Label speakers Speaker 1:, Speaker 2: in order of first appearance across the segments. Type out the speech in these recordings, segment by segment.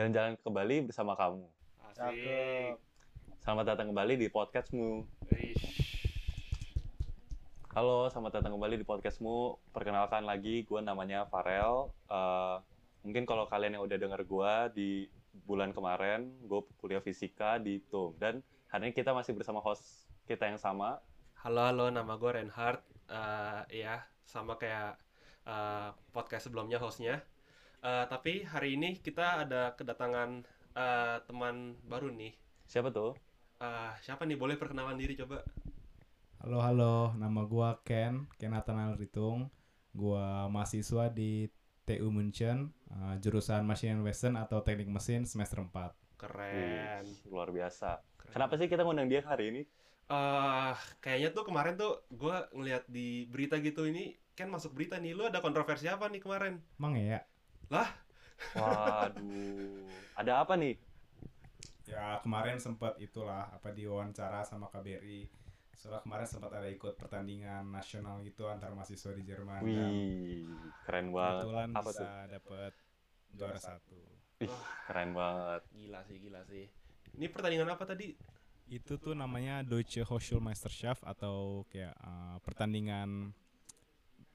Speaker 1: jalan-jalan ke Bali bersama kamu.
Speaker 2: Asik.
Speaker 1: Selamat datang kembali di podcastmu.
Speaker 2: Ish.
Speaker 1: Halo, selamat datang kembali di podcastmu. Perkenalkan lagi, gue namanya Farel. Eh, mungkin kalau kalian yang udah denger gue di bulan kemarin, gue kuliah fisika di TUM. Dan hari ini kita masih bersama host kita yang sama.
Speaker 2: Halo halo, nama gue Reinhard. Eh, ya, sama kayak eh, podcast sebelumnya hostnya. Eh, tapi hari ini kita ada kedatangan eh, teman baru nih.
Speaker 1: Siapa tuh?
Speaker 2: Eh, siapa nih? Boleh perkenalan diri coba?
Speaker 3: Halo halo, nama gua Ken, Ken Nathanael Ritung. Gua mahasiswa di TU München, uh, jurusan Machine and Western atau Teknik Mesin semester 4.
Speaker 2: Keren.
Speaker 1: Wih, luar biasa.
Speaker 2: Keren.
Speaker 1: Kenapa sih kita ngundang dia hari ini?
Speaker 2: Eh, kayaknya tuh kemarin tuh gue ngeliat di berita gitu ini kan masuk berita nih. Lu ada kontroversi apa nih kemarin?
Speaker 3: Emang ya?
Speaker 1: Waduh, ada apa nih?
Speaker 3: Ya kemarin sempat itulah apa diwawancara sama KBRI. Soalnya kemarin sempat ada ikut pertandingan nasional gitu antar mahasiswa di Jerman dan
Speaker 1: Wih, keren banget.
Speaker 3: kebetulan
Speaker 1: Apa
Speaker 3: bisa
Speaker 1: tuh?
Speaker 3: dapet juara satu.
Speaker 1: Ih, keren banget.
Speaker 2: Gila sih, gila sih. Ini pertandingan apa tadi?
Speaker 3: Itu tuh namanya Deutsche Hochschulmeisterschaft atau kayak uh, pertandingan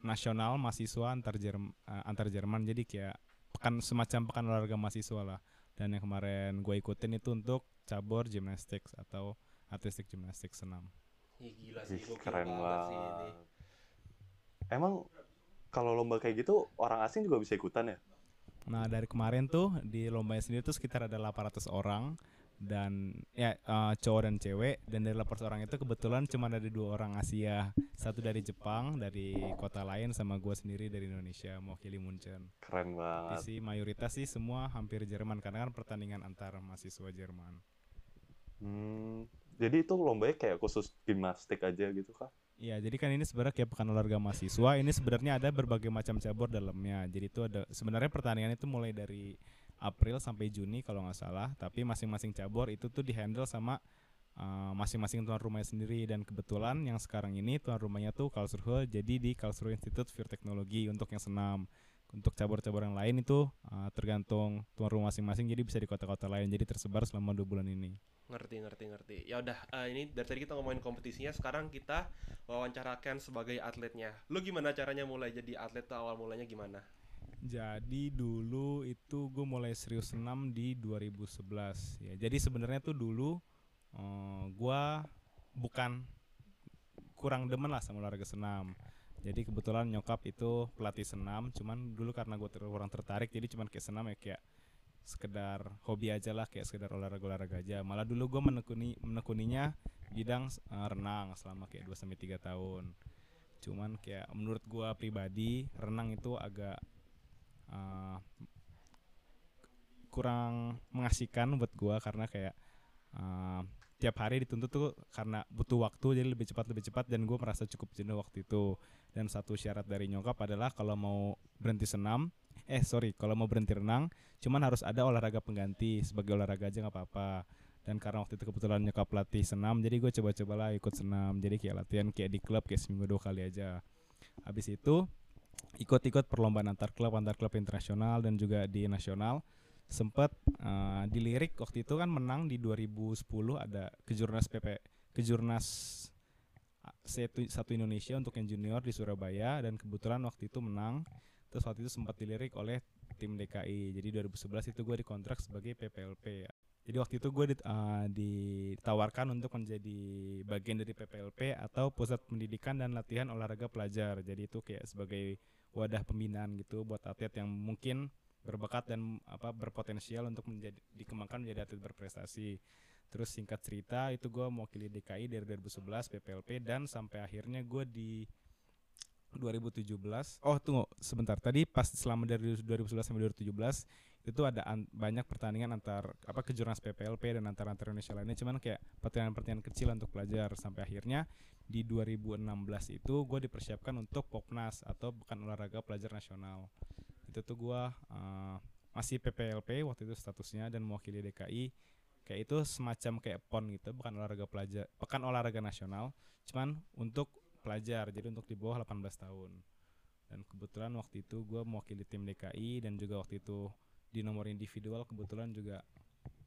Speaker 3: nasional mahasiswa antar Jerman antar Jerman jadi kayak pekan semacam pekan olahraga mahasiswa lah. Dan yang kemarin gue ikutin itu untuk cabur gymnastics atau artistic gymnastics senam.
Speaker 2: Ih, gila sih,
Speaker 1: Ih, keren
Speaker 2: banget sih ini.
Speaker 1: Emang kalau lomba kayak gitu orang asing juga bisa ikutan ya?
Speaker 3: Nah dari kemarin tuh di lombanya sendiri tuh sekitar ada 800 orang dan ya eh, cowok dan cewek dan dari 800 orang itu kebetulan cuma ada dua orang Asia satu dari Jepang dari kota lain sama gue sendiri dari Indonesia mewakili Munchen.
Speaker 1: Keren banget.
Speaker 3: sih mayoritas sih semua hampir Jerman karena kan pertandingan antar mahasiswa Jerman.
Speaker 1: Hmm, jadi itu lombanya kayak khusus gimnastik aja gitu kah?
Speaker 3: Iya, jadi kan ini sebenarnya kayak pekan olahraga mahasiswa. Ini sebenarnya ada berbagai macam cabur dalamnya. Jadi itu ada sebenarnya pertandingan itu mulai dari April sampai Juni kalau nggak salah. Tapi masing-masing cabur itu tuh dihandle sama uh, masing-masing tuan rumahnya sendiri. Dan kebetulan yang sekarang ini tuan rumahnya tuh Karlsruhe. Jadi di Karlsruhe Institute for Technology untuk yang senam. Untuk cabur-cabur yang lain itu uh, tergantung tuan rumah masing-masing. Jadi bisa di kota-kota lain. Jadi tersebar selama dua bulan ini.
Speaker 2: Ngerti, ngerti, ngerti. Ya udah, eh, ini dari tadi kita ngomongin kompetisinya, sekarang kita wawancarakan sebagai atletnya. Lu gimana caranya mulai jadi atlet tuh awal mulanya gimana?
Speaker 3: Jadi dulu itu gue mulai serius senam di 2011 ya. Jadi sebenarnya tuh dulu eh, gue bukan kurang demen lah sama olahraga senam. Jadi kebetulan nyokap itu pelatih senam, cuman dulu karena gue kurang tertarik, jadi cuman kayak senam ya kayak sekedar hobi aja lah, kayak sekedar olahraga-olahraga aja. Malah dulu gue menekuni menekuninya bidang eh, renang selama kayak 2 sampai tiga tahun. Cuman kayak menurut gue pribadi renang itu agak uh, kurang mengasihkan buat gua karena kayak uh, tiap hari dituntut tuh karena butuh waktu jadi lebih cepat lebih cepat dan gue merasa cukup jenuh waktu itu. Dan satu syarat dari nyokap adalah kalau mau berhenti senam eh sorry kalau mau berhenti renang cuman harus ada olahraga pengganti. Sebagai olahraga aja nggak apa-apa. Dan karena waktu itu kebetulan nyokap pelatih senam jadi gue coba-cobalah ikut senam. Jadi kayak latihan kayak di klub kayak seminggu dua kali aja. Habis itu ikut-ikut perlombaan antar klub antar klub internasional dan juga di nasional sempat eh, dilirik waktu itu kan menang di 2010 ada kejurnas PP kejurnas satu satu Indonesia untuk yang junior di Surabaya dan kebetulan waktu itu menang. Terus waktu itu sempat dilirik oleh tim DKI jadi 2011 itu gue dikontrak sebagai PPLP jadi waktu itu gue dit- eh, ditawarkan untuk menjadi bagian dari PPLP atau Pusat Pendidikan dan Latihan Olahraga Pelajar. Jadi itu kayak sebagai wadah pembinaan gitu buat atlet yang mungkin berbakat dan apa berpotensial untuk menjadi dikembangkan menjadi atlet berprestasi. Terus singkat cerita itu gue mewakili DKI dari 2011 PPLP dan sampai akhirnya gue di 2017 oh tunggu sebentar tadi pas selama dari 2011 sampai 2017 itu ada an- banyak pertandingan antar apa kejurnas PPLP dan antar antar Indonesia lainnya. Cuman kayak pertandingan-pertandingan kecil untuk pelajar sampai akhirnya di 2016 itu gue dipersiapkan untuk Popnas atau bukan olahraga pelajar nasional. Itu tuh gue uh, masih PPLP waktu itu statusnya dan mewakili DKI kayak itu semacam kayak pon gitu bukan olahraga pelajar pekan olahraga nasional cuman untuk pelajar jadi untuk di bawah 18 tahun. Dan kebetulan waktu itu gue mewakili tim DKI dan juga waktu itu di nomor individual kebetulan juga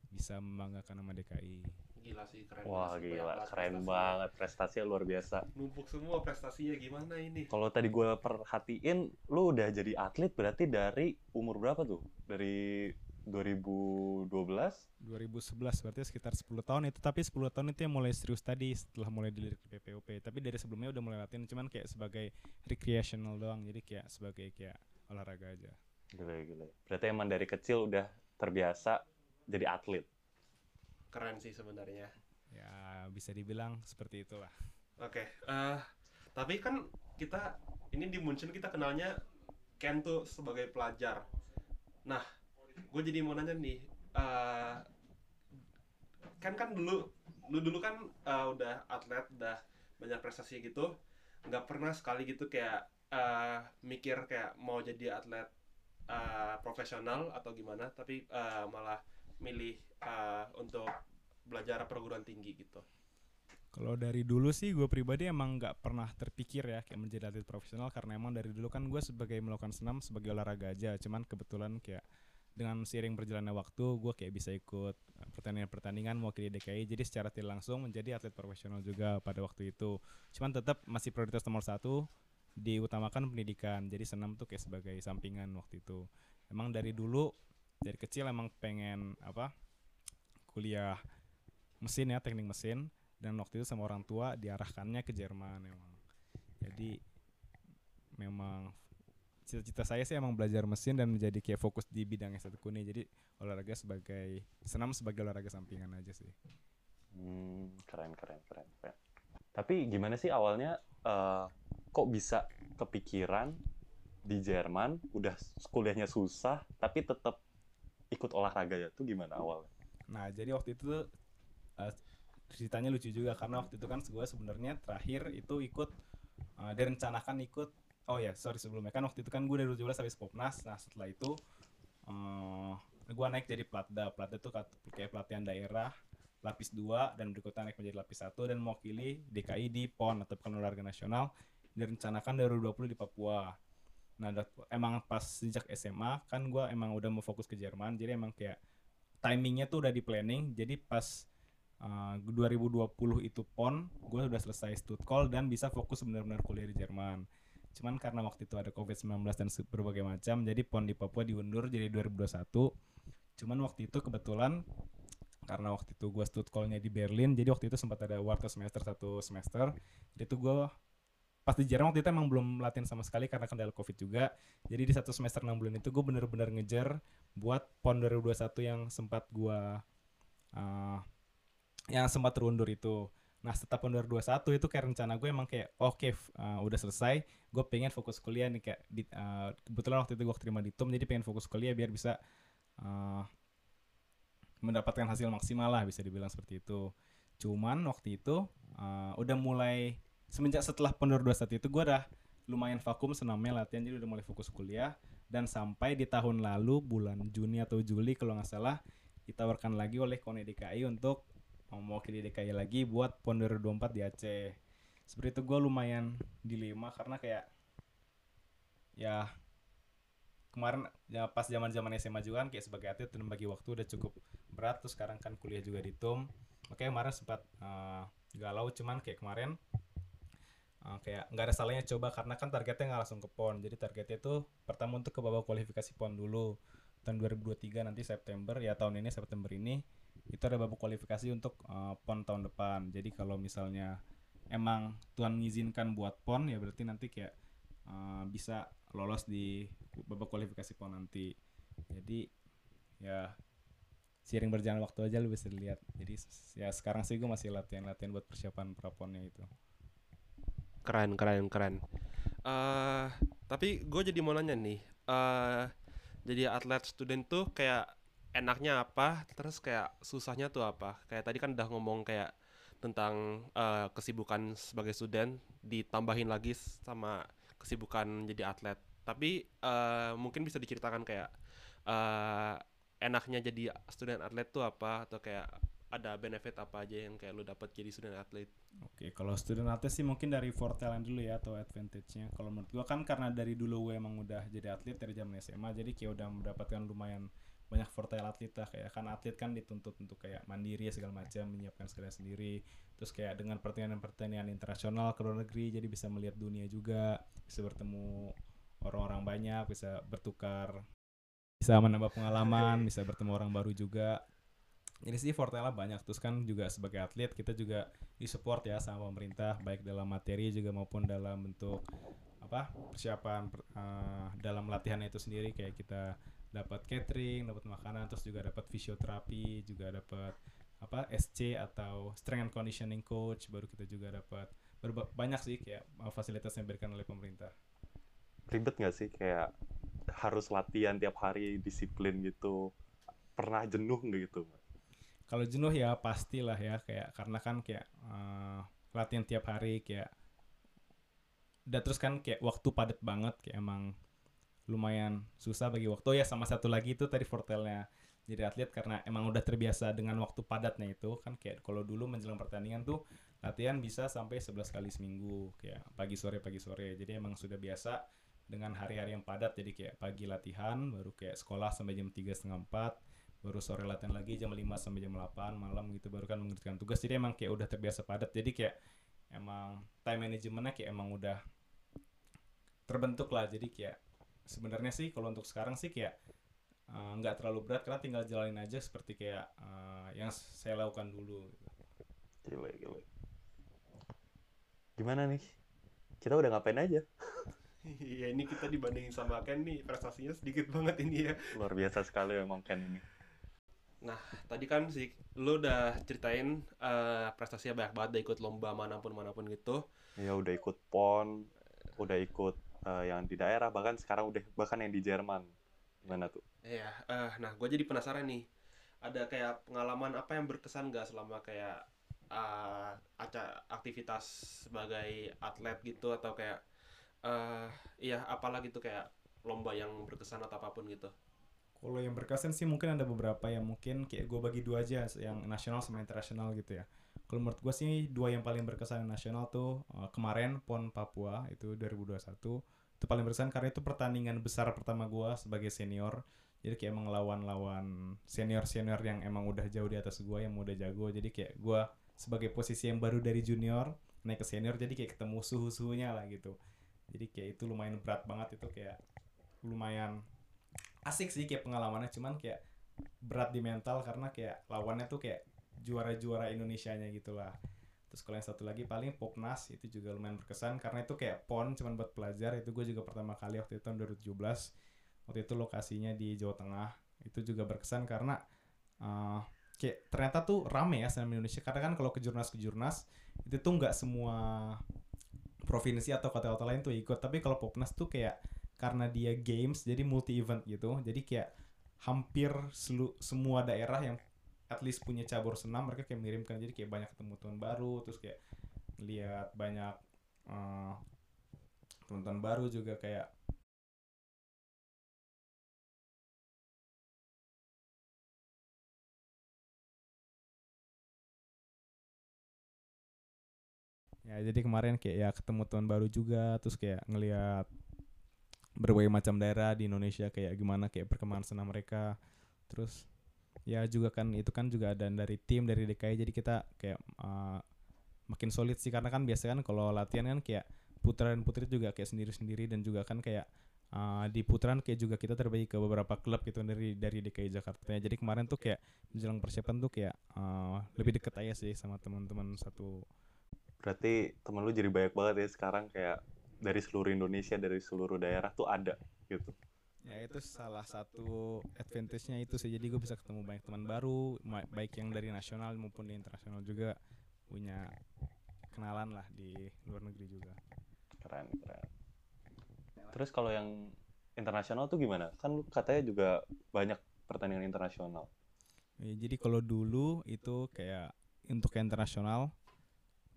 Speaker 3: bisa membanggakan nama DKI.
Speaker 2: Gila sih keren.
Speaker 1: Wah
Speaker 2: banget.
Speaker 1: gila, keren
Speaker 2: prestasinya.
Speaker 1: banget prestasinya luar biasa.
Speaker 2: Numpuk semua prestasinya gimana ini?
Speaker 1: Kalau tadi gue perhatiin, lu udah jadi atlet berarti dari umur berapa tuh? Dari 2012?
Speaker 3: 2011 berarti sekitar 10 tahun itu tapi 10 tahun itu yang mulai serius tadi setelah mulai dilirik di PPOP tapi dari sebelumnya udah mulai latihan cuman kayak sebagai recreational doang jadi kayak sebagai kayak olahraga aja
Speaker 1: Gila, gila. Berarti emang dari kecil udah terbiasa jadi atlet.
Speaker 2: Keren sih sebenarnya.
Speaker 3: ya bisa dibilang seperti itulah
Speaker 2: Oke, eh tapi kan kita ini di Munchen kita kenalnya Ken tuh sebagai pelajar. Nah, gue jadi mau nanya nih, eh kan kan dulu, lu dulu kan eh, udah atlet, udah banyak prestasi gitu, nggak pernah sekali gitu kayak eh, mikir kayak mau jadi atlet eh, profesional atau gimana, tapi eh, malah milih eh, untuk belajar perguruan tinggi gitu.
Speaker 3: Kalau dari dulu sih gue pribadi emang nggak pernah terpikir ya kayak menjadi atlet profesional karena emang dari dulu kan gue sebagai melakukan senam sebagai olahraga aja. Cuman kebetulan kayak dengan seiring berjalannya waktu gue kayak bisa ikut pertandingan-pertandingan mewakili DKI jadi secara tidak langsung menjadi atlet profesional juga pada waktu itu. Cuman tetap masih prioritas nomor satu diutamakan pendidikan. Jadi senam tuh kayak sebagai sampingan waktu itu. Emang dari dulu dari kecil emang pengen apa kuliah mesin ya teknik mesin dan waktu itu sama orang tua diarahkannya ke Jerman memang jadi memang cita-cita saya sih emang belajar mesin dan menjadi kayak fokus di bidang S1 kuni jadi olahraga sebagai senam sebagai olahraga sampingan aja sih
Speaker 1: Hmm, keren, keren, keren, keren. Tapi gimana sih awalnya eh, kok bisa kepikiran di Jerman udah kuliahnya susah tapi tetap ikut olahraga ya tuh gimana awalnya?
Speaker 3: Nah, jadi waktu itu tuh, eh, ceritanya lucu juga karena waktu itu kan gue sebenarnya terakhir itu ikut eh, direncanakan ikut oh ya sorry sebelumnya kan waktu itu kan gue dari 2017 habis Popnas. Nah, setelah itu eh gue naik jadi Platda. Platda kat- kayak pelatihan daerah lapis 2 dan berikutnya naik menjadi lapis 1 dan mewakili DKI di PON atau Pekan Olahraga Nasional direncanakan dari 2020 di Papua. Nah, emang pas sejak SMA kan gue emang udah mau fokus ke Jerman, jadi emang kayak timingnya tuh udah di planning. Jadi pas uh, 2020 itu pon gue udah selesai stutkol dan bisa fokus benar-benar kuliah di Jerman. Cuman karena waktu itu ada covid-19 dan berbagai macam jadi pon di Papua diundur jadi 2021 cuman waktu itu kebetulan karena waktu itu gue stutkolnya di Berlin jadi waktu itu sempat ada warta semester satu semester. Jadi itu gue pas di Jerman waktu itu emang belum latihan sama sekali karena kendala covid juga jadi di satu semester 6 bulan itu gue bener-bener ngejar buat PON 2021 yang sempat gua uh, yang sempat terundur itu. Nah setelah PON 2021 itu kayak rencana gue emang kayak oke f- uh, udah selesai, gue pengen fokus kuliah nih kayak di, uh, kebetulan waktu itu gue terima di TUM jadi pengen fokus kuliah biar bisa uh, mendapatkan hasil maksimal lah bisa dibilang seperti itu. Cuman waktu itu uh, udah mulai semenjak setelah PON 2021 itu gue udah lumayan vakum senamnya latihan jadi udah mulai fokus kuliah dan sampai di tahun lalu bulan Juni atau Juli kalau nggak salah ditawarkan lagi oleh Kone DKI untuk mewakili DKI lagi buat PON 2024 di Aceh. Seperti itu gue lumayan dilema karena kayak ya kemarin ya pas zaman zaman SMA juga kan kayak sebagai atlet dan bagi waktu udah cukup berat terus sekarang kan kuliah juga di TUM makanya kemarin sempat eh, galau cuman kayak kemarin eh, kayak nggak ada salahnya coba karena kan targetnya nggak langsung ke PON. Jadi targetnya itu pertama untuk ke babak kualifikasi PON dulu. Tahun 2023 nanti September ya tahun ini September ini itu ada babak kualifikasi untuk eh, PON tahun depan. Jadi kalau misalnya emang Tuhan mengizinkan buat PON ya berarti nanti kayak eh, bisa lolos di babak kualifikasi PON nanti. Jadi ya seiring berjalan waktu aja lu bisa lihat jadi ya sekarang sih gue masih latihan-latihan buat persiapan praponnya itu
Speaker 2: Keren, keren, keren. eh tapi gue jadi mau nanya nih, eh jadi atlet student tuh kayak enaknya apa, terus kayak susahnya tuh apa? Kayak tadi kan udah ngomong kayak tentang eh, kesibukan sebagai student, ditambahin lagi sama kesibukan jadi atlet. Tapi eh, mungkin bisa diceritakan kayak eh enaknya jadi student atlet tuh apa, atau kayak ada benefit apa aja yang kayak lu dapat jadi student atlet?
Speaker 3: Oke, kalau student atlet sih mungkin dari Fortelan dulu ya atau advantage-nya. Kalau menurut gua kan karena dari dulu gue emang udah jadi atlet dari zaman SMA, jadi kayak udah mendapatkan lumayan banyak fortail atlet lah kayak kan atlet kan dituntut untuk kayak mandiri segala macam menyiapkan segala sendiri terus kayak dengan pertandingan-pertandingan internasional ke luar negeri jadi bisa melihat dunia juga bisa bertemu orang-orang banyak bisa bertukar bisa menambah pengalaman bisa bertemu orang baru juga jadi sih Fortella banyak terus kan juga sebagai atlet kita juga disupport ya sama pemerintah baik dalam materi juga maupun dalam bentuk apa persiapan per- eh, dalam latihan itu sendiri kayak kita dapat catering dapat makanan terus juga dapat fisioterapi juga dapat apa SC atau strength and conditioning coach baru kita juga dapat banyak sih kayak eh, fasilitas yang diberikan oleh pemerintah
Speaker 1: Ribet nggak sih kayak harus latihan tiap hari disiplin gitu? Pernah jenuh gitu?
Speaker 3: Kalau jenuh ya pastilah ya kayak karena kan kayak eh, latihan tiap hari kayak dan terus kan kayak waktu padat banget kayak emang lumayan susah bagi waktu. Ya sama satu lagi itu tadi fortelnya jadi atlet karena emang udah terbiasa dengan waktu padatnya itu kan kayak kalau dulu menjelang pertandingan tuh latihan bisa sampai 11 kali seminggu kayak pagi sore pagi sore. Jadi emang sudah biasa dengan hari-hari yang padat. Jadi kayak pagi latihan baru kayak sekolah sampai jam tiga setengah empat baru sore latihan lagi jam 5 sampai jam 8 malam gitu baru kan mengerjakan tugas jadi emang kayak udah terbiasa padat jadi kayak emang time managementnya kayak emang udah terbentuk lah jadi kayak sebenarnya sih kalau untuk sekarang sih kayak eh, nggak terlalu berat karena tinggal jalanin aja seperti kayak eh, yang saya lakukan dulu
Speaker 1: Gile, gile. Gimana nih? Kita udah ngapain aja?
Speaker 2: Iya ini kita dibandingin sama Ken nih prestasinya sedikit banget ini ya.
Speaker 1: Luar biasa sekali memang Ken ini.
Speaker 2: Tadi kan sih lu udah ceritain eh, prestasinya banyak banget, udah ikut lomba mana pun mana pun gitu.
Speaker 1: Ya udah ikut PON, udah ikut eh, yang di daerah, bahkan sekarang udah bahkan yang di Jerman. Gimana tuh?
Speaker 2: Iya, eh, nah gue jadi penasaran nih. Ada kayak pengalaman apa yang berkesan gak selama kayak eh, aca aktivitas sebagai atlet gitu atau kayak eh iya apalah gitu kayak lomba yang berkesan atau apa pun gitu.
Speaker 3: Kalau yang berkesan sih mungkin ada beberapa yang mungkin kayak gue bagi dua aja, yang nasional sama internasional gitu ya. Kalau menurut gue sih dua yang paling berkesan yang nasional tuh uh, kemarin PON Papua itu 2021 itu paling berkesan karena itu pertandingan besar pertama gue sebagai senior. Jadi kayak emang lawan-lawan senior-senior yang emang udah jauh di atas gue yang udah jago. Jadi kayak gue sebagai posisi yang baru dari junior naik ke senior jadi kayak ketemu suhu-suhunya lah gitu. Jadi kayak itu lumayan berat banget itu kayak lumayan asik sih kayak pengalamannya cuman kayak berat di mental karena kayak lawannya tuh kayak juara-juara Indonesianya gitu lah. Terus kalau yang satu lagi paling Popnas itu juga lumayan berkesan karena itu kayak pon cuman buat pelajar. Itu gue juga pertama kali waktu itu tahun 2017 waktu itu lokasinya di Jawa Tengah. Itu juga berkesan karena uh, kayak ternyata tuh rame ya senam Indonesia. Karena kan kalau ke jurnas ke jurnas itu tuh nggak semua provinsi atau kota-kota lain tuh ikut. Tapi kalau Popnas tuh kayak karena dia games jadi multi event gitu. Jadi kayak hampir selu, semua daerah yang at least punya cabur senam mereka kayak mengirimkan jadi kayak banyak ketemu teman baru terus kayak lihat banyak uh, teman-teman baru juga kayak ya jadi kemarin kayak ya ketemu teman baru juga terus kayak ngelihat berbagai macam daerah di Indonesia kayak gimana kayak perkembangan senam mereka. Terus ya juga kan itu kan juga ada dari tim dari DKI jadi kita kayak uh, makin solid sih. Karena kan biasanya kan kalau latihan kan kayak putra dan putri juga kayak sendiri-sendiri dan juga kan kayak uh, di putaran kayak juga kita terbagi ke beberapa klub gitu dari dari DKI Jakarta jadi kemarin tuh kayak menjelang persiapan tuh kayak uh, lebih deket aja sih sama teman-teman satu.
Speaker 1: Berarti temen lu jadi banyak banget ya sekarang kayak dari seluruh Indonesia, dari seluruh daerah tuh ada gitu.
Speaker 3: ya itu salah satu advantage-nya itu sih jadi gue bisa ketemu banyak teman baru baik yang dari nasional maupun di internasional juga punya kenalan lah di luar negeri juga
Speaker 1: Keren, keren. Terus kalau yang internasional tuh gimana? Kan lu katanya juga banyak pertandingan internasional.
Speaker 3: Ya, jadi kalau dulu itu kayak untuk yang internasional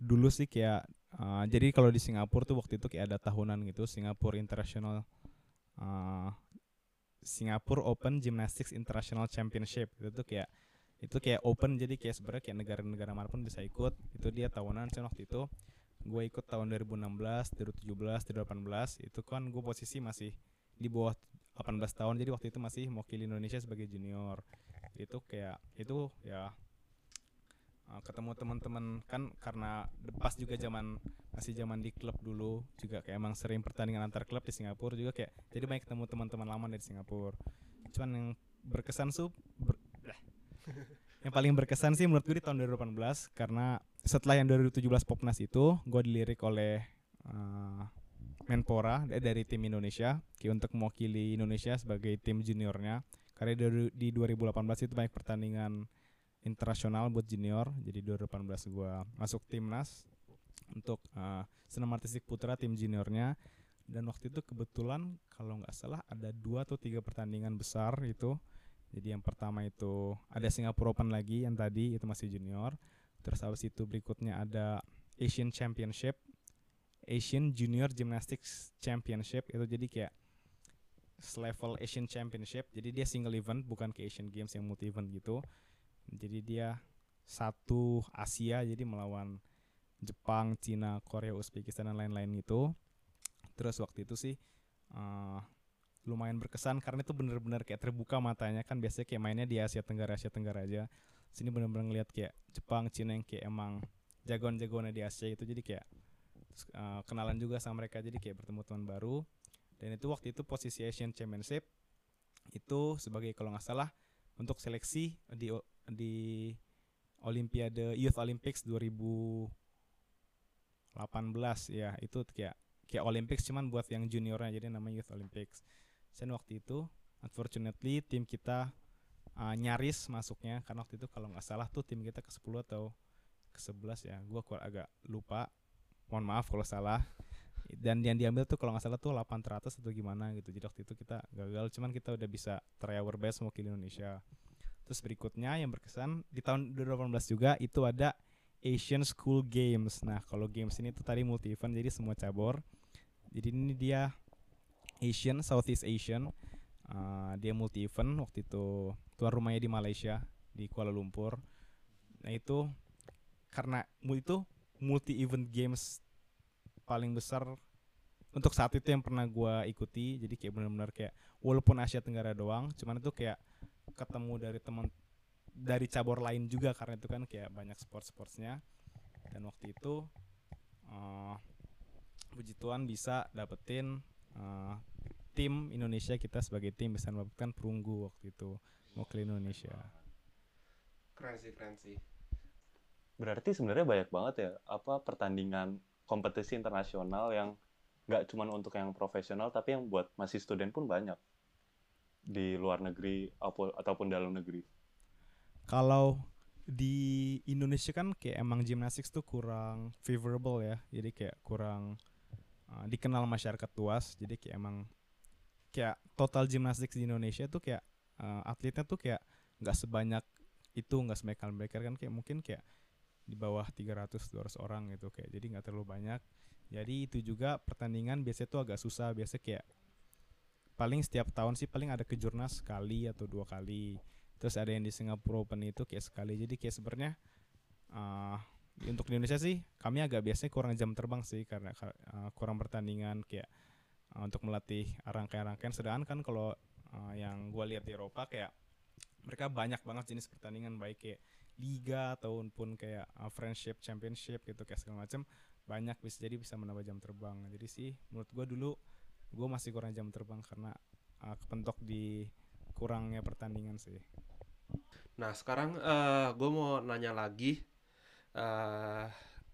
Speaker 3: dulu sih kayak uh, jadi kalau di Singapura tuh waktu itu kayak ada tahunan gitu Singapura International uh, Singapore Open Gymnastics International Championship. Itu tuh kayak itu kayak open jadi kayak sebenarnya kayak negara-negara mana pun bisa ikut. Itu dia tahunan cuman waktu itu. Gue ikut tahun 2016 2017 2018 itu kan gue posisi masih di bawah 18 tahun. Jadi waktu itu masih mewakili Indonesia sebagai junior. Itu kayak itu ya uh, ketemu teman-teman kan karena pas juga zaman masih zaman di klub dulu juga kayak emang sering pertandingan antar klub di Singapura juga kayak jadi banyak ketemu teman-teman lama dari Singapura. Cuman yang berkesan tuh ber, yang paling berkesan sih menurut gue di tahun 2018 karena setelah yang 2017 Popnas itu gue dilirik oleh uh, Menpora dari tim Indonesia kayak untuk mewakili Indonesia sebagai tim juniornya. Karena di 2018 itu banyak pertandingan internasional buat junior. Jadi 2018 gue masuk timnas untuk uh, senam artistik putra tim juniornya. Dan waktu itu kebetulan kalau nggak salah ada dua atau tiga pertandingan besar itu. Jadi yang pertama itu ada Singapore Open lagi yang tadi itu masih junior. Terus habis itu berikutnya ada Asian Championship Asian Junior Gymnastics Championship itu. Jadi kayak level Asian Championship. Jadi dia single event bukan kayak Asian Games yang multi event gitu jadi dia satu Asia jadi melawan Jepang, Cina, Korea, Uzbekistan dan lain-lain itu. Terus waktu itu sih uh, lumayan berkesan karena itu bener-bener kayak terbuka matanya kan biasanya kayak mainnya di Asia Tenggara Asia Tenggara aja. Sini bener-bener ngeliat kayak Jepang, Cina yang kayak emang jagoan-jagoannya di Asia itu jadi kayak uh, kenalan juga sama mereka jadi kayak bertemu teman baru. Dan itu waktu itu posisi Asian Championship itu sebagai kalau nggak salah untuk seleksi di di Olimpiade Youth Olympics 2018 ya itu kayak kayak Olympics cuman buat yang juniornya jadi namanya Youth Olympics. Dan waktu itu unfortunately tim kita uh, nyaris masuknya karena waktu itu kalau nggak salah tuh tim kita ke 10 atau ke 11 ya. Gua agak lupa. Mohon maaf kalau salah. Dan yang diambil tuh kalau nggak salah tuh 800 atau gimana gitu. Jadi waktu itu kita gagal cuman kita udah bisa try our best mewakili Indonesia. Terus berikutnya yang berkesan di tahun 2018 juga itu ada Asian School Games. Nah, kalau games ini tuh tadi multi event jadi semua cabur. Jadi ini dia Asian Southeast Asian. Uh, dia multi event waktu itu tuan rumahnya di Malaysia di Kuala Lumpur. Nah, itu karena itu multi event games paling besar untuk saat itu yang pernah gua ikuti. Jadi kayak benar-benar kayak walaupun Asia Tenggara doang, cuman itu kayak ketemu dari teman dari cabur lain juga karena itu kan kayak banyak sport sportsnya dan waktu itu uh, puji Tuhan bisa dapetin uh, tim Indonesia kita sebagai tim bisa mendapatkan perunggu waktu itu mewakili Indonesia.
Speaker 2: Keren sih keren sih.
Speaker 1: Berarti sebenarnya banyak banget ya apa pertandingan kompetisi internasional yang nggak cuma untuk yang profesional tapi yang buat masih student pun banyak di luar negeri ataupun dalam negeri?
Speaker 3: Kalau di Indonesia kan kayak emang gymnastics tuh kurang favorable ya, jadi kayak kurang uh, dikenal masyarakat luas, jadi kayak emang kayak total gymnastics di Indonesia tuh kayak uh, atletnya tuh kayak nggak sebanyak itu nggak sebanyak mereka kan. Kayak mungkin kayak di bawah 300 200 orang gitu kayak. Jadi nggak terlalu banyak. Jadi itu juga pertandingan biasanya tuh agak susah. Biasa kayak paling setiap tahun sih paling ada kejurnas sekali atau dua kali. Terus ada yang di Singapura Open itu kayak sekali. Jadi kayak sebenarnya uh, untuk di Indonesia sih kami agak biasanya kurang jam terbang sih karena uh, kurang pertandingan kayak uh, untuk melatih rangkaian-rangkaian. Sedangkan kan kalau uh, yang gue lihat di Eropa kayak mereka banyak banget jenis pertandingan baik kayak liga ataupun kayak uh, friendship championship gitu kayak segala macam banyak bisa jadi bisa menambah jam terbang. Jadi sih menurut gue dulu gue masih kurang jam terbang karena uh, kepentok di kurangnya pertandingan sih.
Speaker 2: Nah sekarang uh, eh, gue mau nanya lagi, uh,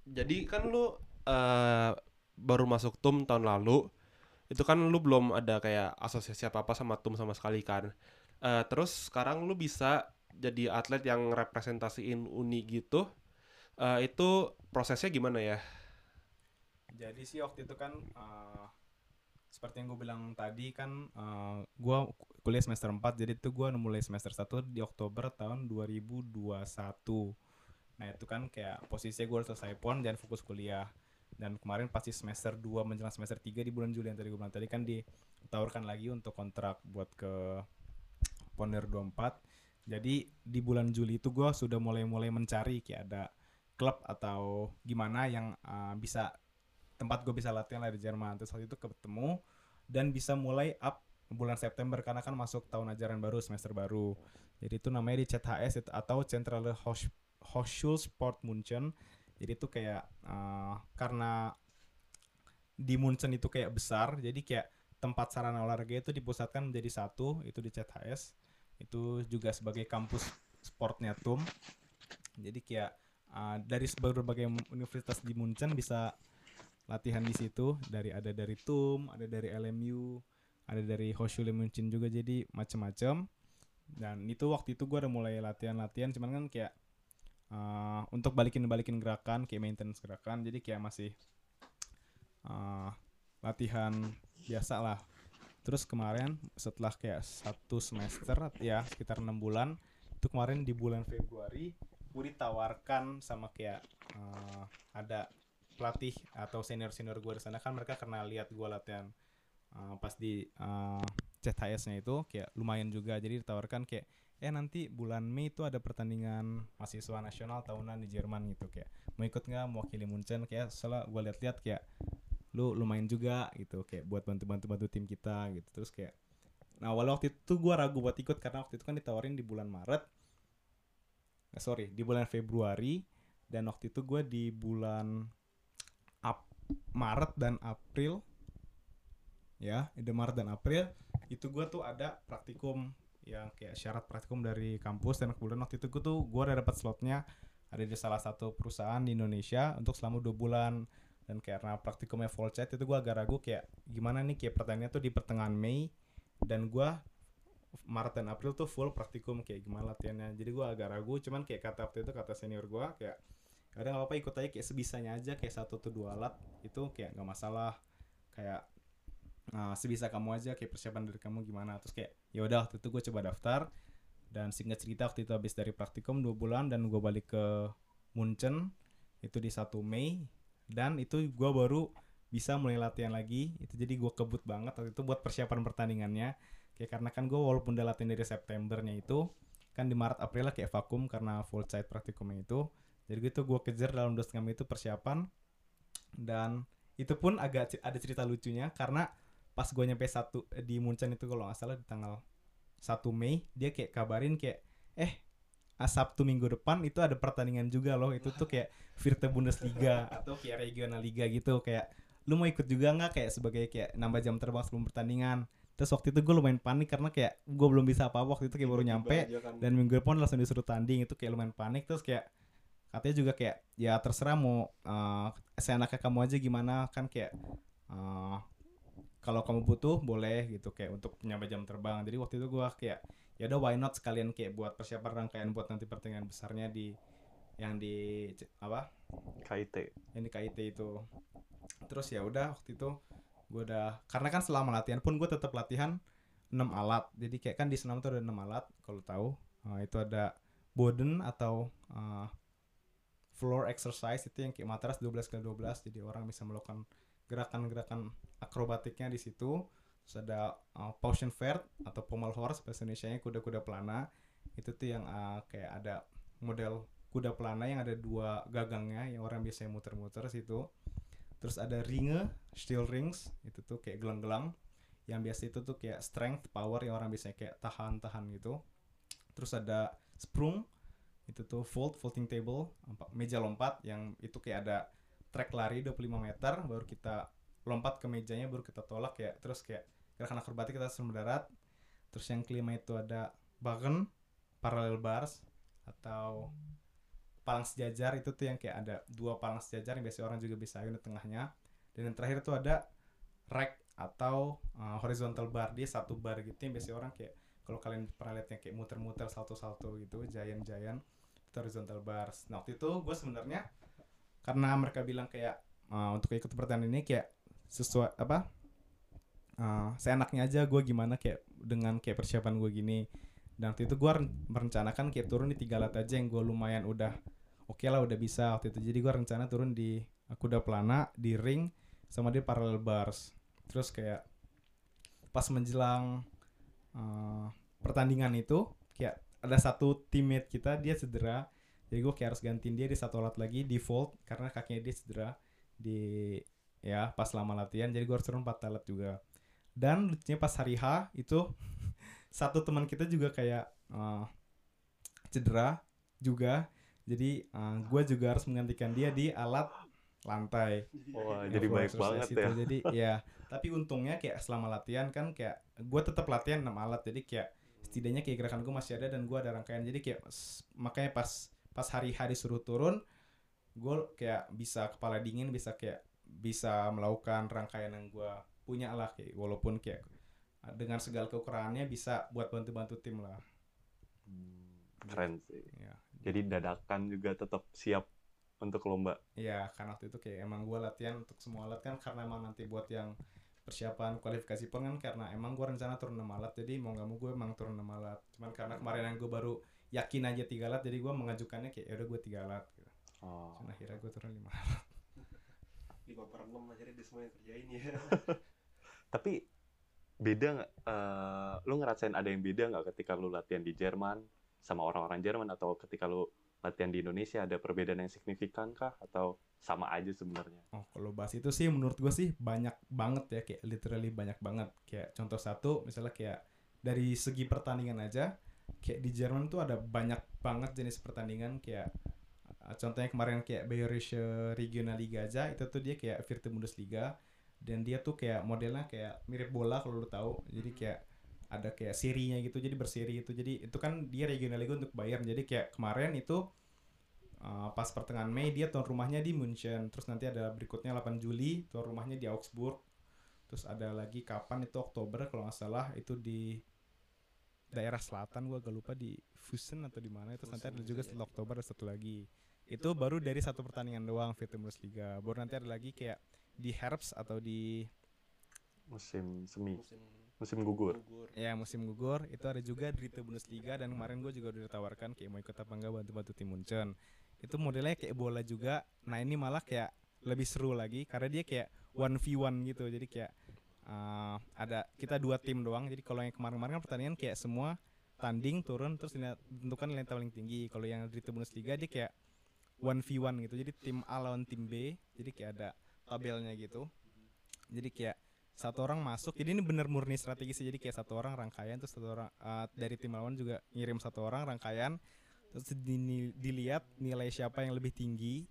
Speaker 2: jadi kan lu uh, baru masuk TUM tahun lalu, itu kan lu belum ada kayak asosiasi apa apa sama TUM sama sekali kan. Uh, terus sekarang lu bisa jadi atlet yang representasiin uni gitu, uh, itu prosesnya gimana ya?
Speaker 3: Jadi sih waktu itu kan uh, seperti yang gue bilang tadi kan uh, eh, gue kuliah semester 4 jadi itu gue mulai semester 1 di Oktober tahun 2021 nah itu kan kayak posisinya gue selesai pon dan fokus kuliah. Dan kemarin pasti semester 2 menjelang semester 3 di bulan Juli yang tadi gue bilang tadi kan ditawarkan lagi untuk kontrak buat ke Ponder 24 jadi di bulan Juli itu gue sudah mulai-mulai mencari kayak ada klub atau gimana yang uh, bisa tempat gue bisa latihan lah di Jerman. Terus waktu itu ketemu dan bisa mulai up bulan September karena kan masuk tahun ajaran baru semester baru. Jadi itu namanya di CHS atau Zentrale Hoch- Hochschulsport Munchen jadi itu kayak eh, karena di Munchen itu kayak besar jadi kayak tempat sarana olahraga itu dipusatkan menjadi satu itu di CHS itu juga sebagai kampus sportnya TUM. Jadi kayak uh, dari berbagai universitas di Munchen bisa latihan di situ dari ada dari TUM ada dari LMU ada dari Hochschule München juga jadi macam-macam dan itu waktu itu gue udah mulai latihan-latihan cuman kan kayak uh, untuk balikin balikin gerakan kayak maintenance gerakan jadi kayak masih uh, latihan biasa lah. Terus kemarin setelah kayak satu semester ya sekitar enam bulan itu kemarin di bulan Februari gue ditawarkan sama kayak uh, ada pelatih atau senior senior gue di sana kan mereka karena lihat gue latihan uh, pas di uh, CTS-nya itu kayak lumayan juga. Jadi ditawarkan kayak eh nanti bulan Mei itu ada pertandingan mahasiswa nasional tahunan di Jerman gitu. Kayak mau ikut nggak? Mewakili Munchen. Kayak soalnya gue lihat-lihat. Kayak lu lumayan juga gitu. Kayak buat bantu-bantu bantu tim kita gitu. Terus kayak nah walau waktu itu gue ragu buat ikut karena waktu itu kan ditawarin di bulan Maret. Eh, sorry di bulan Februari. Dan waktu itu gue di bulan Maret dan April. Ya di Maret dan April. Itu gue tuh ada praktikum yang kayak syarat praktikum dari kampus dan kemudian waktu itu gue tuh gue udah dapat slotnya ada di salah satu perusahaan di Indonesia untuk selama dua bulan. Dan karena praktikumnya full chat itu gue agak ragu kayak gimana nih kayak pertanyaannya tuh di pertengahan Mei. Dan gue Maret dan April tuh full praktikum kayak gimana latihannya. Jadi gue agak ragu cuman kayak kata waktu itu kata senior gue kayak nggak apa-apa ikut aja kayak sebisanya aja kayak satu atau dua alat itu kayak nggak masalah. Kayak uh, sebisa kamu aja kayak persiapan dari kamu gimana. Terus kayak ya udah waktu itu gue coba daftar dan singkat cerita waktu itu habis dari praktikum dua bulan dan gue balik ke Munchen itu di 1 Mei dan itu gue baru bisa mulai latihan lagi. Itu jadi gue kebut banget waktu itu buat persiapan pertandingannya. Kayak karena kan gue walaupun udah latihan dari Septembernya itu kan di Maret April lah kayak vakum karena full site praktikumnya itu jadi gitu gue kejar dalam dua setengah itu persiapan. Dan itu pun agak ada cerita lucunya karena pas gue nyampe satu eh, di Munchen itu kalau nggak salah di tanggal 1 Mei dia kayak kabarin kayak eh ah, Sabtu minggu depan itu ada pertandingan juga loh. Itu tuh kayak Vierte Bundesliga atau kayak regional liga gitu kayak lu mau ikut juga nggak? Kayak sebagai kayak nambah jam terbang sebelum pertandingan. Terus waktu itu gue lumayan panik karena kayak gue belum bisa apa-apa waktu itu kayak baru nyampe dan minggu depan langsung disuruh tanding itu kayak lumayan panik. Terus kayak katanya juga kayak ya terserah mau uh, seenaknya kamu aja gimana. Kan kayak uh, kalau kamu butuh boleh gitu kayak untuk nyampe jam terbang. Jadi waktu itu gua kayak ya udah why not sekalian kayak buat persiapan rangkaian buat nanti pertandingan besarnya di yang di apa?
Speaker 1: KIT.
Speaker 3: yang di KIT itu. Terus ya udah waktu itu gue udah karena kan selama latihan pun gue tetap latihan 6 alat. Jadi kayak kan di senam tuh ada 6 alat kalau tahu. Uh, itu ada Boden atau uh, floor exercise itu yang kayak matras 12 kali 12 jadi orang bisa melakukan gerakan-gerakan akrobatiknya di situ. Terus ada uh, Potion Fair atau Pommel Horse bahasa Indonesia nya kuda-kuda pelana. Itu tuh yang uh, kayak ada model kuda pelana yang ada dua gagangnya yang orang biasanya muter-muter situ. Terus ada ringe steel rings itu tuh kayak gelang-gelang. Yang biasa itu tuh kayak strength power yang orang biasanya kayak tahan-tahan gitu. Terus ada sprung itu tuh fold folding table meja lompat yang itu kayak ada track lari 25 meter baru kita lompat ke mejanya baru kita tolak ya. Terus kayak gerakan akrobatik kita langsung mendarat terus yang kelima itu ada bagen parallel bars atau palang sejajar. Itu tuh yang kayak ada dua palang sejajar yang biasa orang juga bisa di tengahnya. Dan yang terakhir tuh ada rack atau uh, horizontal bar. Dia satu bar gitu yang biasa orang kayak kalau kalian pernah lihat yang kayak muter-muter salto-salto gitu giant-giant itu horizontal bars. Nah waktu itu gue sebenarnya karena mereka bilang kayak uh, untuk ikut pertandingan ini kayak sesuai apa uh, seenaknya aja gue gimana kayak dengan kayak persiapan gue gini. Dan waktu itu gue merencanakan kayak turun di tiga alat aja yang gue lumayan udah oke lah udah bisa waktu itu. Jadi gue rencana turun di kuda pelana di ring sama di parallel bars. Terus kayak pas menjelang uh, pertandingan itu kayak ada satu teammate kita dia cedera. Jadi gue kayak harus gantiin dia di satu alat lagi default karena kakinya dia cedera. Di ya pas lama latihan jadi gue harus turun empat alat juga. Dan lucunya pas hari H itu satu teman kita juga kayak eh, cedera juga. Jadi gue juga harus menggantikan dia di alat lantai
Speaker 1: Wah,
Speaker 3: yang
Speaker 1: jadi baik banget
Speaker 3: itu.
Speaker 1: ya.
Speaker 3: Jadi ya, tapi untungnya kayak selama latihan kan kayak gue tetap latihan 6 alat. Jadi kayak setidaknya kayak gerakan gue masih ada dan gue ada rangkaian. Jadi kayak makanya pas pas hari hari suruh turun, gue kayak bisa kepala dingin, bisa kayak bisa melakukan rangkaian yang gue punya lah kayak walaupun kayak dengan segala kekurangannya bisa buat bantu-bantu tim lah.
Speaker 1: Hmm, Keren sih.
Speaker 3: Ya.
Speaker 1: Jadi dadakan juga tetap siap untuk lomba.
Speaker 3: Iya, karena waktu itu kayak emang gue latihan untuk semua alat kan karena emang nanti buat yang persiapan kualifikasi pon kan karena emang gue rencana turun 6 alat jadi mau nggak mau gue emang turun 6 alat cuman karena kemarin yang gue baru yakin aja tiga alat jadi gue mengajukannya kayak yaudah gue tiga alat gitu.
Speaker 1: Oh.
Speaker 3: Cuman akhirnya gue turun 5 alat
Speaker 2: lima per enam akhirnya dia semua yang kerjain ya
Speaker 1: Tapi beda nggak? eh, lu ngerasain ada yang beda nggak ketika lu latihan di Jerman sama orang-orang Jerman atau ketika lu latihan di Indonesia ada perbedaan yang signifikan kah? Atau sama aja sebenarnya?
Speaker 3: oh kalau bahas itu sih menurut gue sih banyak banget ya kayak literally banyak banget. Kayak contoh satu misalnya kayak dari segi pertandingan aja kayak di Jerman tuh ada banyak banget jenis pertandingan. Kayak uh, contohnya kemarin kayak Bayerische Regionalliga aja itu tuh dia kayak Vierte Bundesliga dan dia tuh kayak modelnya kayak mirip bola kalau lu tahu. Jadi kayak ada kayak serinya gitu jadi berseri itu. Jadi itu kan dia Regionalliga untuk Bayern. Jadi kayak kemarin itu uh, pas pertengahan Mei dia tuan rumahnya di München. Terus nanti ada berikutnya 8 Juli tuan rumahnya di Augsburg. Terus ada lagi kapan itu? Oktober kalau nggak salah itu di daerah selatan gua agak lupa di Fusen atau di mana. Terus nanti ada juga setelah Oktober ada satu lagi. Itu baru dari satu pertandingan doang Vierte Bundesliga. Baru nanti ada lagi kayak di Herbst atau di
Speaker 1: Musim semi,
Speaker 2: musim
Speaker 1: musim gugur.
Speaker 2: gugur.
Speaker 3: Ya musim gugur. Itu ada juga Dritte Bundesliga dan kemarin gue juga udah ditawarkan kayak mau ikut apa enggak bantu-bantu tim Munchen. Itu modelnya kayak bola juga. Nah ini malah kayak lebih seru lagi karena dia kayak one v one gitu. Jadi kayak uh, ada kita dua tim doang. Jadi kalau yang kemarin-kemarin kan pertandingan kayak semua tanding turun terus dina- tentukan nilai paling tinggi. Kalau yang Dritte Bundesliga dia kayak one v one gitu. Jadi tim A lawan tim B. Jadi kayak ada tabelnya gitu. Jadi kayak satu orang masuk jadi ini bener murni strategi sih. Jadi kayak satu orang rangkaian terus satu orang uh, dari tim lawan juga ngirim satu orang rangkaian terus dini- dilihat nilai siapa yang lebih tinggi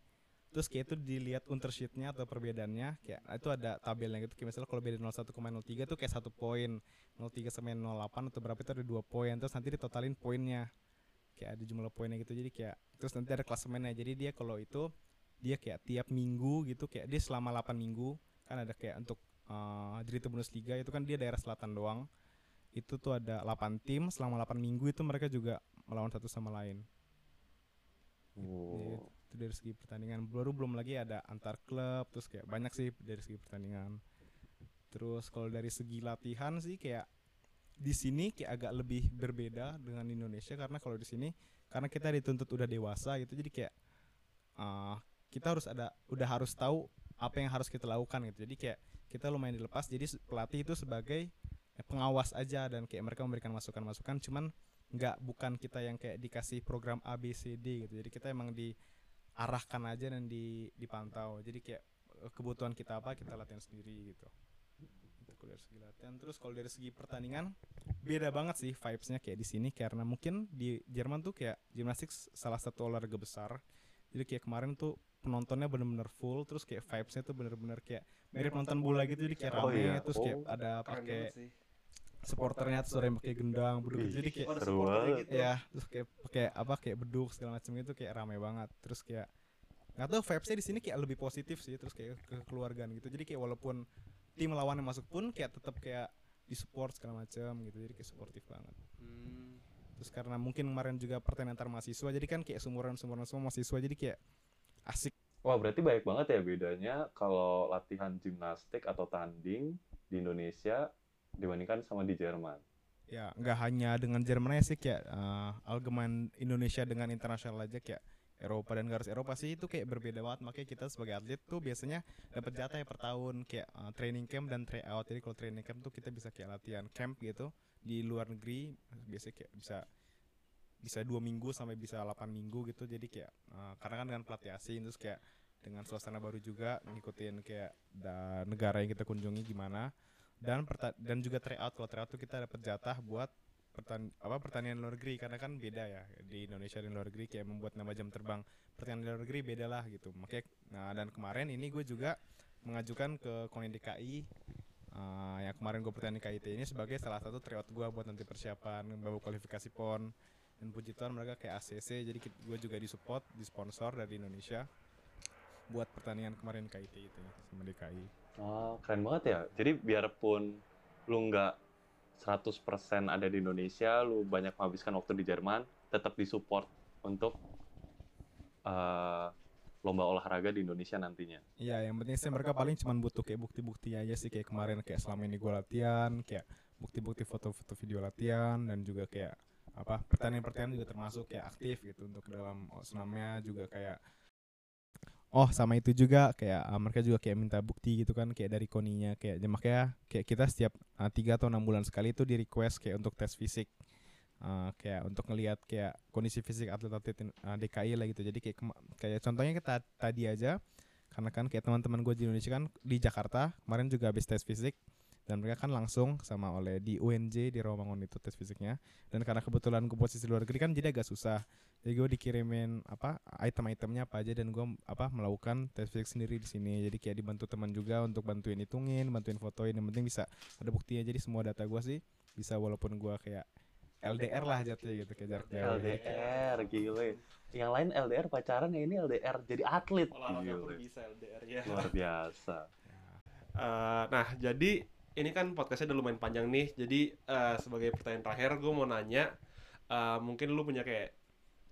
Speaker 3: terus kayak itu dilihat untersheetnya atau perbedaannya kayak itu ada tabelnya gitu. Kayak misalnya kalau beda 01,03 tuh kayak satu poin 03 sama 08 atau berapa itu ada dua poin terus nanti ditotalin poinnya kayak ada jumlah poinnya gitu. Jadi kayak terus nanti ada klasemennya. Jadi dia kalau itu dia kayak tiap minggu gitu kayak dia selama 8 minggu kan ada kayak untuk uh, Dritte Bundesliga itu kan dia daerah selatan doang. Itu tuh ada 8 tim selama 8 minggu itu mereka juga melawan satu sama lain.
Speaker 1: Wow.
Speaker 3: itu dari segi pertandingan. Baru belum lagi ada antar klub terus kayak banyak sih dari segi pertandingan. Terus kalau dari segi latihan sih kayak di sini kayak agak lebih berbeda dengan Indonesia karena kalau di sini karena kita dituntut udah dewasa gitu jadi kayak uh, kita harus ada udah harus tahu apa yang harus kita lakukan gitu. Jadi kayak kita lumayan dilepas jadi pelatih itu sebagai eh, pengawas aja dan kayak mereka memberikan masukan-masukan cuman nggak bukan kita yang kayak dikasih program A B C D gitu. Jadi kita emang diarahkan aja dan di dipantau. Jadi kayak eh, kebutuhan kita apa kita latihan sendiri gitu. Itu kalau dari segi latihan. Terus kalau dari segi pertandingan beda banget sih vibesnya kayak di sini. Karena mungkin di Jerman tuh kayak gimnastik salah satu olahraga besar. Jadi kayak kemarin tuh penontonnya bener-bener full terus kayak vibesnya tuh bener-bener kayak mirip nonton bola gitu jadi kayak
Speaker 1: Oh
Speaker 3: rame
Speaker 1: iya,
Speaker 3: terus kayak
Speaker 1: oh.
Speaker 3: ada pakai supporternya terus ada yang pakai gendang beduk
Speaker 1: Ih.
Speaker 3: jadi kayak
Speaker 2: Oh, gitu.
Speaker 3: ya terus kayak pakai apa kayak beduk segala macam itu kayak rame banget terus kayak nggak tahu vibesnya di sini kayak lebih positif sih terus kayak kekeluargaan gitu jadi kayak walaupun tim lawan yang masuk pun kayak tetap kayak di support segala macam gitu jadi kayak suportif banget
Speaker 2: Hmm.
Speaker 3: terus karena mungkin kemarin juga pertandingan antar mahasiswa jadi kan kayak sumuran sumuran semua mahasiswa jadi kayak asik.
Speaker 1: Wah, berarti baik banget ya bedanya kalau latihan gimnastik atau tanding di Indonesia dibandingkan sama di Jerman.
Speaker 3: ya nggak hanya dengan Jerman aja sih kayak uh, algeman Indonesia dengan internasional aja kayak Eropa dan garis Eropa sih itu kayak berbeda banget. Makanya kita sebagai atlet tuh biasanya dapat jatah ya per tahun kayak uh, training camp dan tryout. Jadi kalau training camp tuh kita bisa kayak latihan camp gitu di luar negeri biasanya kayak bisa bisa dua minggu sampai bisa 8 minggu gitu. Jadi kayak uh, karena kan dengan pelatih asing terus kayak dengan suasana baru juga ngikutin kayak da- negara yang kita kunjungi gimana. Dan dan juga tryout. Kalau tryout tuh kita dapat jatah buat pertan apa pertanian luar negeri. Karena kan beda ya di Indonesia dan luar negeri kayak membuat nama jam terbang pertanian luar negeri beda lah gitu. Makanya nah dan kemarin ini gue juga mengajukan ke Koni DKI uh, yang kemarin gue pertanian KIT ini sebagai salah satu tryout gue buat nanti persiapan bawa kualifikasi pon dan puji Tuhan mereka kayak ACC jadi gue juga disupport disponsor dari Indonesia buat pertandingan kemarin KIT itu sama DKI
Speaker 1: Oh, keren banget ya. Jadi biarpun lu nggak 100% ada di Indonesia, lu banyak menghabiskan waktu di Jerman, tetap disupport untuk eh, lomba olahraga di Indonesia nantinya.
Speaker 3: Iya, yang penting sih mereka paling cuma butuh kayak bukti-bukti aja sih kayak kemarin kayak selama ini gue latihan, kayak bukti-bukti foto-foto video latihan dan juga kayak apa pertandingan-pertandingan juga termasuk kayak aktif gitu untuk dalam senamnya juga kayak Oh sama itu juga kayak uh, mereka juga kayak minta bukti gitu kan kayak dari koninya kayak ya makanya kayak kita setiap uh, tiga atau enam bulan sekali itu di request kayak untuk tes fisik. Uh, kayak untuk ngelihat kayak kondisi fisik atlet-atlet uh, DKI lah gitu. Jadi kayak kayak contohnya kita tadi aja karena kan kayak teman-teman gue di Indonesia kan di Jakarta kemarin juga habis tes fisik dan mereka kan langsung sama oleh di UNJ di Rawamangun itu tes fisiknya. Dan karena kebetulan gue posisi luar negeri kan jadi agak susah. Jadi gue dikirimin apa item-itemnya apa aja dan gue apa melakukan tes fisik sendiri di sini. Jadi kayak dibantu teman juga untuk bantuin hitungin bantuin fotoin. Yang penting bisa ada buktinya jadi semua data gue sih bisa walaupun gue kayak LDR lah jatuhnya gitu kayak jarak jauh.
Speaker 1: LDR, gile. Yang lain LDR pacaran, yang ini LDR jadi atlet.
Speaker 2: pun bisa LDR ya.
Speaker 1: Luar biasa.
Speaker 2: Eh, nah jadi ini kan podcastnya udah lumayan panjang nih jadi eh, sebagai pertanyaan terakhir gue mau nanya eh, mungkin lu punya kayak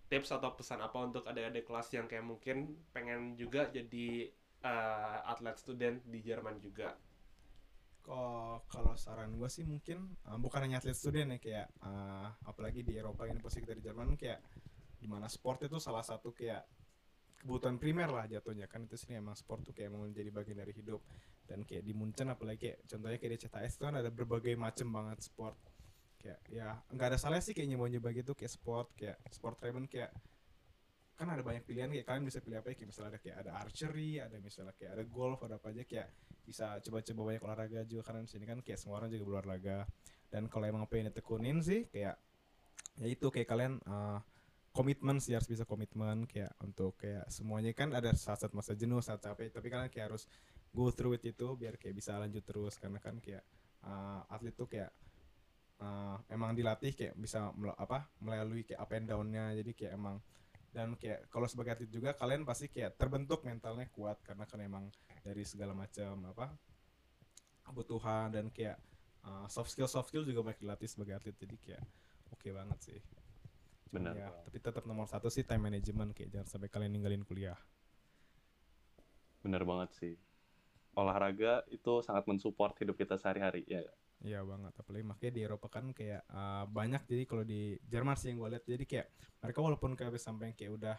Speaker 2: tips atau pesan apa untuk adik-adik kelas yang kayak mungkin pengen juga jadi eh, atlet student di Jerman juga?
Speaker 3: Kok kalau saran gue sih mungkin uh, bukan hanya atlet student ya kayak uh, apalagi di Eropa ini posisi di Jerman kayak di mana sport itu salah satu kayak kebutuhan primer lah jatuhnya. Kan itu sih emang sport tuh kayak mau menjadi bagian dari hidup. Dan kayak di Munchen apalagi kayak contohnya kayak di CTS itu kan ada berbagai macam banget sport. Kayak ya nggak ada salah sih kayak nyoba nyoba gitu kayak sport kayak sport travel kayak kan ada banyak pilihan kayak kalian bisa pilih apa ya kayak misalnya ada kayak ada archery ada misalnya kayak ada golf ada apa aja kayak bisa coba-coba banyak olahraga juga karena di sini kan kayak semua orang juga berolahraga. Dan kalau emang pengen ditekunin sih kayak ya itu kayak kalian uh, komitmen sih harus bisa komitmen kayak untuk kayak semuanya. Kan ada saat-saat masa jenuh saat capek tapi kalian kayak harus go through it itu biar kayak bisa lanjut terus. Karena kan kayak uh, atlet tuh kayak uh, emang dilatih kayak bisa mel- apa melalui kayak up and down-nya. Jadi kayak emang dan kayak kalau sebagai atlet juga kalian pasti kayak terbentuk mentalnya kuat. Karena kan emang dari segala macam apa kebutuhan dan kayak uh, soft skill soft skill juga banyak dilatih sebagai atlet. Jadi kayak oke banget sih
Speaker 1: Benar.
Speaker 3: ya, tapi tetap nomor satu sih time management kayak jangan sampai kalian ninggalin kuliah
Speaker 1: Bener banget sih. Olahraga itu sangat mensupport hidup kita sehari-hari. Ya,
Speaker 3: Iya banget, apalagi makanya di Eropa kan kayak uh, banyak jadi kalau di Jerman sih yang gue lihat jadi kayak mereka walaupun kayak sampai kayak udah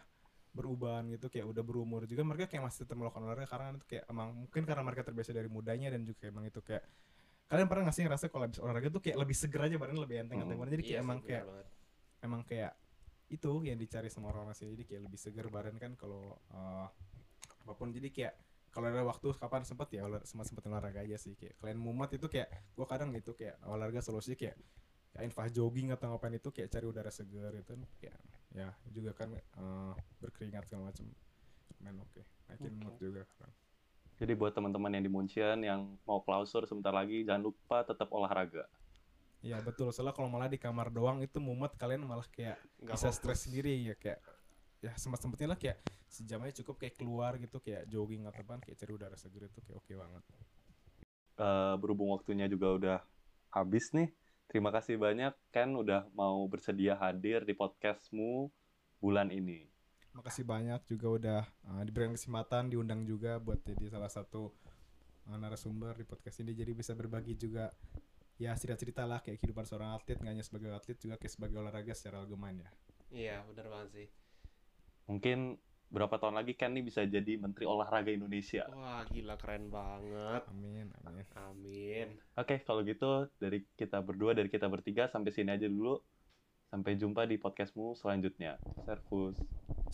Speaker 3: berubahan gitu kayak udah berumur juga mereka kayak masih tetap melakukan olahraga karena itu kayak emang mungkin karena mereka terbiasa dari mudanya dan juga emang itu kayak kalian pernah nggak sih ngerasa kalau habis olahraga tuh kayak lebih seger aja badan lebih enteng enteng
Speaker 1: Hmm.
Speaker 3: jadi kayak
Speaker 2: Iya
Speaker 3: emang
Speaker 2: benar
Speaker 3: kayak
Speaker 2: banget.
Speaker 3: emang kayak itu yang dicari sama orang sih jadi kayak lebih seger badan kan kalau uh, apa pun. Jadi kayak kalau ada waktu kapan sempet ya olah, sempat sempat olahraga aja sih. Kayak kalian mumet itu kayak gua kadang gitu kayak olahraga solusi kayak kayak infah jogging atau ngapain itu kayak cari udara segar itu kan. Kayak ya juga kan uh, berkeringat segala macam men oke. Naikin
Speaker 1: Oke.
Speaker 3: mood juga kan
Speaker 1: Jadi buat teman-teman yang di Munchen yang mau klausur sebentar lagi, jangan lupa tetap olahraga.
Speaker 3: Iya betul. Soalnya kalau malah di kamar doang itu mumet kalian malah kayak
Speaker 2: Nggak
Speaker 3: bisa stres sendiri ya kayak ya sempat sempatnya lah kayak sejam aja cukup kayak keluar gitu kayak jogging atau apa kayak cari udara segar itu kayak oke banget.
Speaker 1: Eh, berhubung waktunya juga udah habis nih, terima kasih banyak Ken udah mau bersedia hadir di podcastmu bulan ini.
Speaker 3: makasih banyak juga udah uh, diberikan kesempatan diundang juga buat jadi salah satu uh, narasumber di podcast ini jadi bisa berbagi juga ya cerita-cerita lah kayak kehidupan seorang atlet nggak hanya sebagai atlet juga kayak sebagai olahraga secara allgemein ya
Speaker 2: Iya, benar banget sih.
Speaker 1: Mungkin berapa tahun lagi Ken nih bisa jadi Menteri Olahraga Indonesia.
Speaker 2: Wah, gila keren banget.
Speaker 3: amin amin
Speaker 2: Amin.
Speaker 1: Oke, kalau gitu dari kita berdua, dari kita bertiga sampai sini aja dulu. Sampai jumpa di podcastmu selanjutnya. Servus.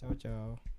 Speaker 3: ciao ciao